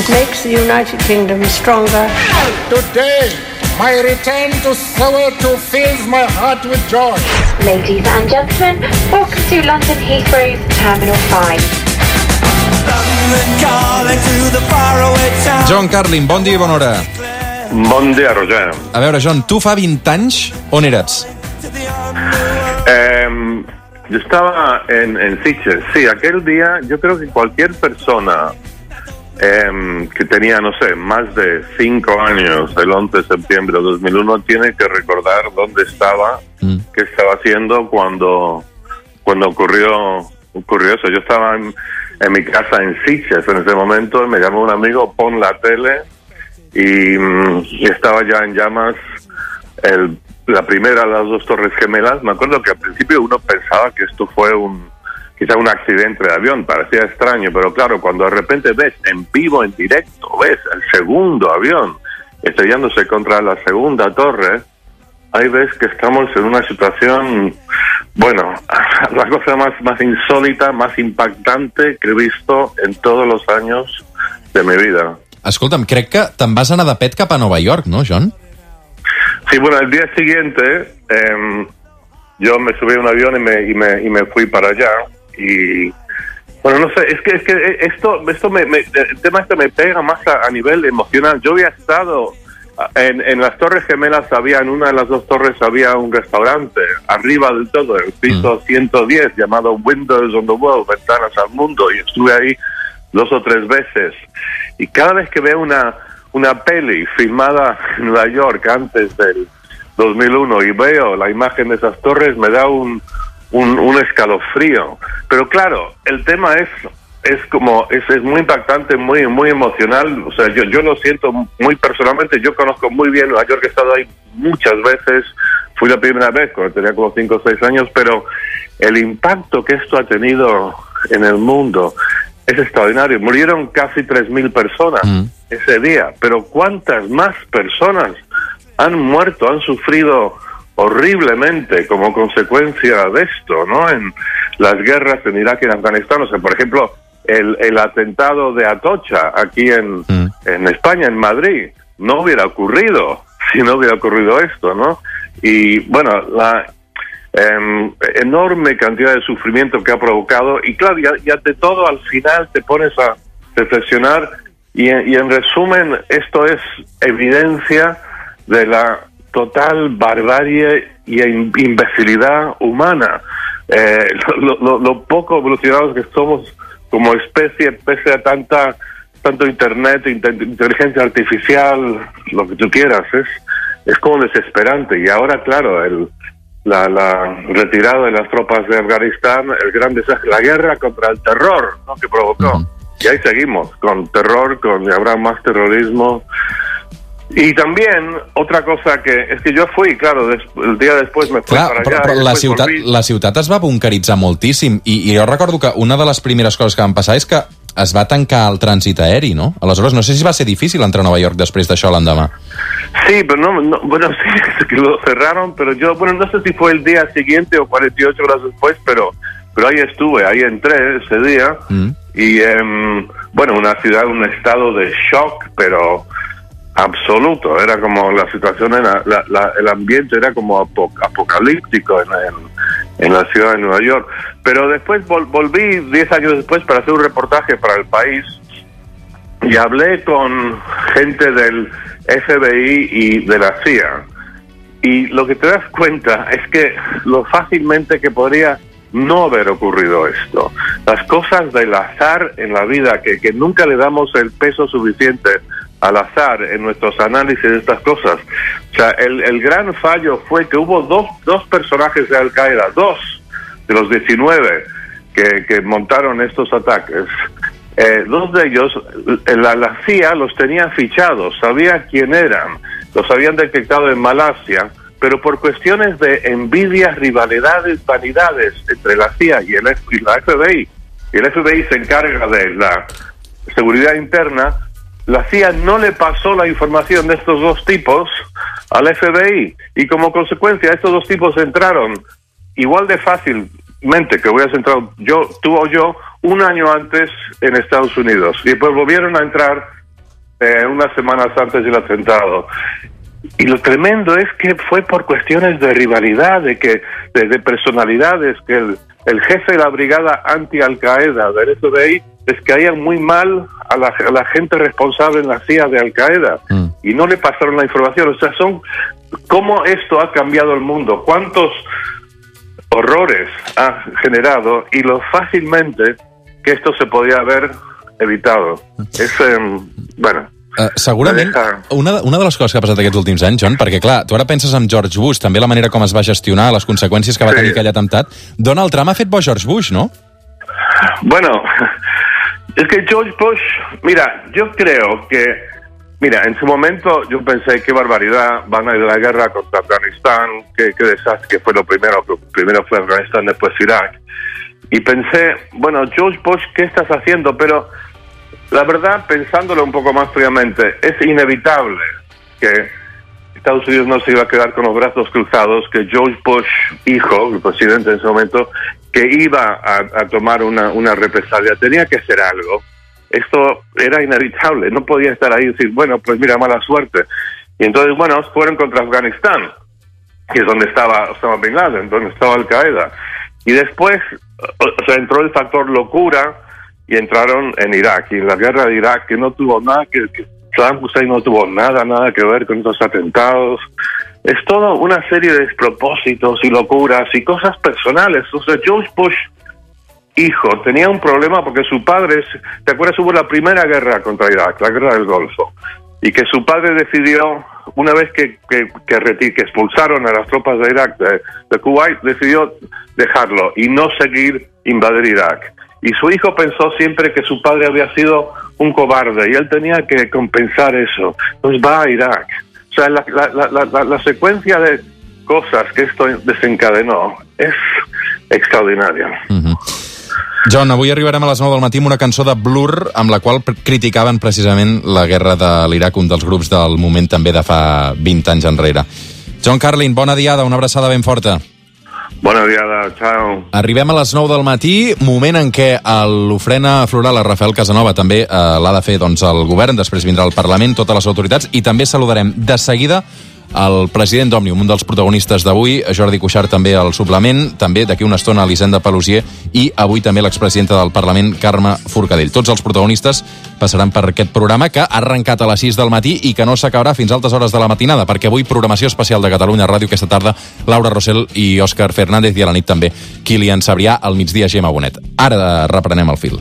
It makes the United Kingdom stronger. Today, my return to Soweto fills my heart with joy. Ladies and gentlemen, welcome to London Heathrow's Terminal 5. John Carlin, bon dia i bona hora. Bon dia, Roger. A veure, John, tu fa 20 anys on eres? Eh, yo estaba en, en Sitges. Sí, aquel día yo creo que cualquier persona eh, que tenía, no sé, más de cinco años, el 11 de septiembre de 2001, tiene que recordar dónde estaba, Mm. qué estaba haciendo cuando, cuando ocurrió, ocurrió eso. Yo estaba en, en mi casa en Sitges en ese momento, y me llamó un amigo, pon la tele, y, mm, y estaba ya en llamas el, la primera de las dos torres gemelas. Me acuerdo que al principio uno pensaba que esto fue un quizá un accidente de avión, parecía extraño, pero claro, cuando de repente ves en vivo, en directo, ves el segundo avión estrellándose contra la segunda torre, ahí ves que estamos en una situación, bueno, la cosa más, más insólita, más impactante que he visto en todos los años de mi vida. Escolta'm, crec que te'n vas anar de pet cap a Nova York, no, John? Sí, bueno, el día siguiente em, yo me subí a un avión y me, y me, y me fui para allá y bueno, no sé, es que, es que esto, esto me, me- el tema este me pega más a, a nivel emocional. Yo había estado en, en las Torres Gemelas, había en una de las dos torres había un restaurante arriba del todo, el piso 110 llamado Windows on the World, ventanas al mundo y estuve ahí dos o tres veces y cada vez que veo una una peli filmada en Nueva York antes del 2001 y veo la imagen de esas torres me da un, un, un escalofrío. Pero claro, el tema es es como es, es muy impactante, muy muy emocional. O sea, yo yo lo siento muy personalmente. Yo conozco muy bien Nueva York, he estado ahí muchas veces. Fui la primera vez cuando tenía como 5 o 6 años, pero el impacto que esto ha tenido en el mundo es extraordinario. Murieron casi 3.000 personas Mm. ese día, pero ¿cuántas más personas han muerto, han sufrido horriblemente como consecuencia de esto, ¿no? En las guerras en Irak y en Afganistán. O sea, por ejemplo, el, el atentado de Atocha aquí en, Mm. en España, en Madrid, no hubiera ocurrido si no hubiera ocurrido esto, ¿no? Y bueno, la em, enorme cantidad de sufrimiento que ha provocado y claro, ya, ya de todo al final te pones a reflexionar y, en- y en resumen esto es evidencia de la total barbarie y im- imbecilidad humana. Eh, lo, lo- lo poco evolucionados que somos como especie, pese a tanta tanto internet, inte- inteligencia artificial, lo que tú quieras, es, es como desesperante. Y ahora, claro, el, la, la retirada de las tropas de Afganistán, el gran desastre, la guerra contra el terror ¿no? que provocó. Y ahí seguimos, con terror, con y habrá más terrorismo. Y también otra cosa que es que yo fui, claro, des- el día después me fui Clar, para però, allá. però la, ciutat, volví. la ciutat es va bunkeritzar moltíssim i, i jo recordo que una de les primeres coses que van passar és que es va tancar el trànsit aeri, no? Aleshores, no sé si va ser difícil entrar a Nova York després d'això l'endemà. Sí, pero no, no- bueno, sí, que lo cerraron, pero yo, bueno, no sé si fue el día siguiente o 48 horas después, pero, pero ahí estuve, ahí entré ese día Mm. y, em, bueno, una ciudad, un estado de shock, pero absoluto, era como la situación, era, la- el ambiente era como apo- apocalíptico en, la ciudad de Nueva York. Pero después vol- volví 10 años después para hacer un reportaje para el país y hablé con gente del FBI y de la CIA. Y lo que te das cuenta es que lo fácilmente que podría no haber ocurrido esto. Las cosas del azar en la vida, que nunca le damos el peso suficiente al azar en nuestros análisis de estas cosas. O sea, el, el gran fallo fue que hubo dos, dos personajes de Al Qaeda, dos de los 19 que, que montaron estos ataques. Eh, dos de ellos, la, la CIA los tenía fichados, sabía quién eran, los habían detectado en Malasia, pero por cuestiones de envidias, rivalidades, vanidades entre la CIA y, el, y la FBI, y el FBI se encarga de la seguridad interna, la CIA no le pasó la información de estos dos tipos al FBI y como consecuencia estos dos tipos entraron igual de fácilmente que hubieras entrado yo, tú o yo, un año antes en Estados Unidos. Y después volvieron a entrar eh, unas semanas antes del atentado. Y lo tremendo es que fue por cuestiones de rivalidad, de que de, de personalidades, que el, el jefe de la brigada anti-Al-Qaeda del FBI les caían muy mal a la, a la gente responsable en la CIA de Al-Qaeda Mm. y no le pasaron la información. O sea, son cómo esto ha cambiado el mundo, cuántos horrores ha generado y lo fácilmente que esto se podía haber evitado. És, eh, bueno, Uh, segurament, una, una de les coses que ha passat aquests últims anys, John, perquè clar, tu ara penses en George Bush, també la manera com es va gestionar, les conseqüències que va Sí. tenir aquell atemptat. Donald Trump ha fet bo George Bush, no? Bueno, es que George Bush, mira, yo creo que, mira, en su momento yo pensé qué barbaridad, van a ir a la guerra contra Afganistán, qué, qué desastre, que fue lo primero, primero fue Afganistán, después Irak. Y pensé, bueno, George Bush, ¿qué estás haciendo? Pero la verdad, pensándolo un poco más fríamente, es inevitable que Estados Unidos no se iba a quedar con los brazos cruzados, que George Bush, hijo, el presidente en ese momento, que iba a, tomar una, una represalia, tenía que hacer algo. Esto era inevitable, no podía estar ahí y decir, bueno, pues mira, mala suerte. Y entonces, bueno, fueron contra Afganistán, que es donde estaba Osama Bin Laden, donde estaba Al Qaeda. Y después, o entró el factor locura y entraron en Irak. Y en la guerra de Irak, que no tuvo nada que, que Saddam Hussein no tuvo nada, nada que ver con estos atentados. Es todo una serie de despropósitos y locuras y cosas personales. O sea, George Bush, hijo, tenía un problema porque su padre, ¿te acuerdas? Hubo la primera guerra contra Irak, la guerra del Golfo. Y que su padre decidió, una vez que, que, que expulsaron a las tropas de Irak, de, de Kuwait, decidió dejarlo y no seguir invadir Irak. Y su hijo pensó siempre que su padre había sido un cobarde y él tenía que compensar eso. Entonces va a Irak. O sea, la, la, la, la- la- secuencia de cosas que esto desencadenó es extraordinaria. John, avui arribarem a les 9 del matí amb una cançó de Blur amb la qual criticaven precisament la guerra de l'Iraq, un dels grups del moment també de fa 20 anys enrere. John Carlin, bona diada, una abraçada ben forta. Bona diada, ciao. Arribem a les 9 del matí, moment en què l'ofrena floral a Rafael Casanova també eh, l'ha de fer doncs, el govern, després vindrà el Parlament, totes les autoritats, i també saludarem de seguida el president d'Òmnium, un dels protagonistes d'avui, Jordi Cuixart també al suplement, també d'aquí una estona Elisenda Pelusier i avui també l'expresidenta del Parlament, Carme Forcadell. Tots els protagonistes passaran per aquest programa que ha arrencat a les 6 del matí i que no s'acabarà fins a altes hores de la matinada, perquè avui programació especial de Catalunya Ràdio aquesta tarda, Laura Rossell i Òscar Fernández i a la nit també Kilian Sabrià, al migdia Gemma Bonet. Ara reprenem el fil.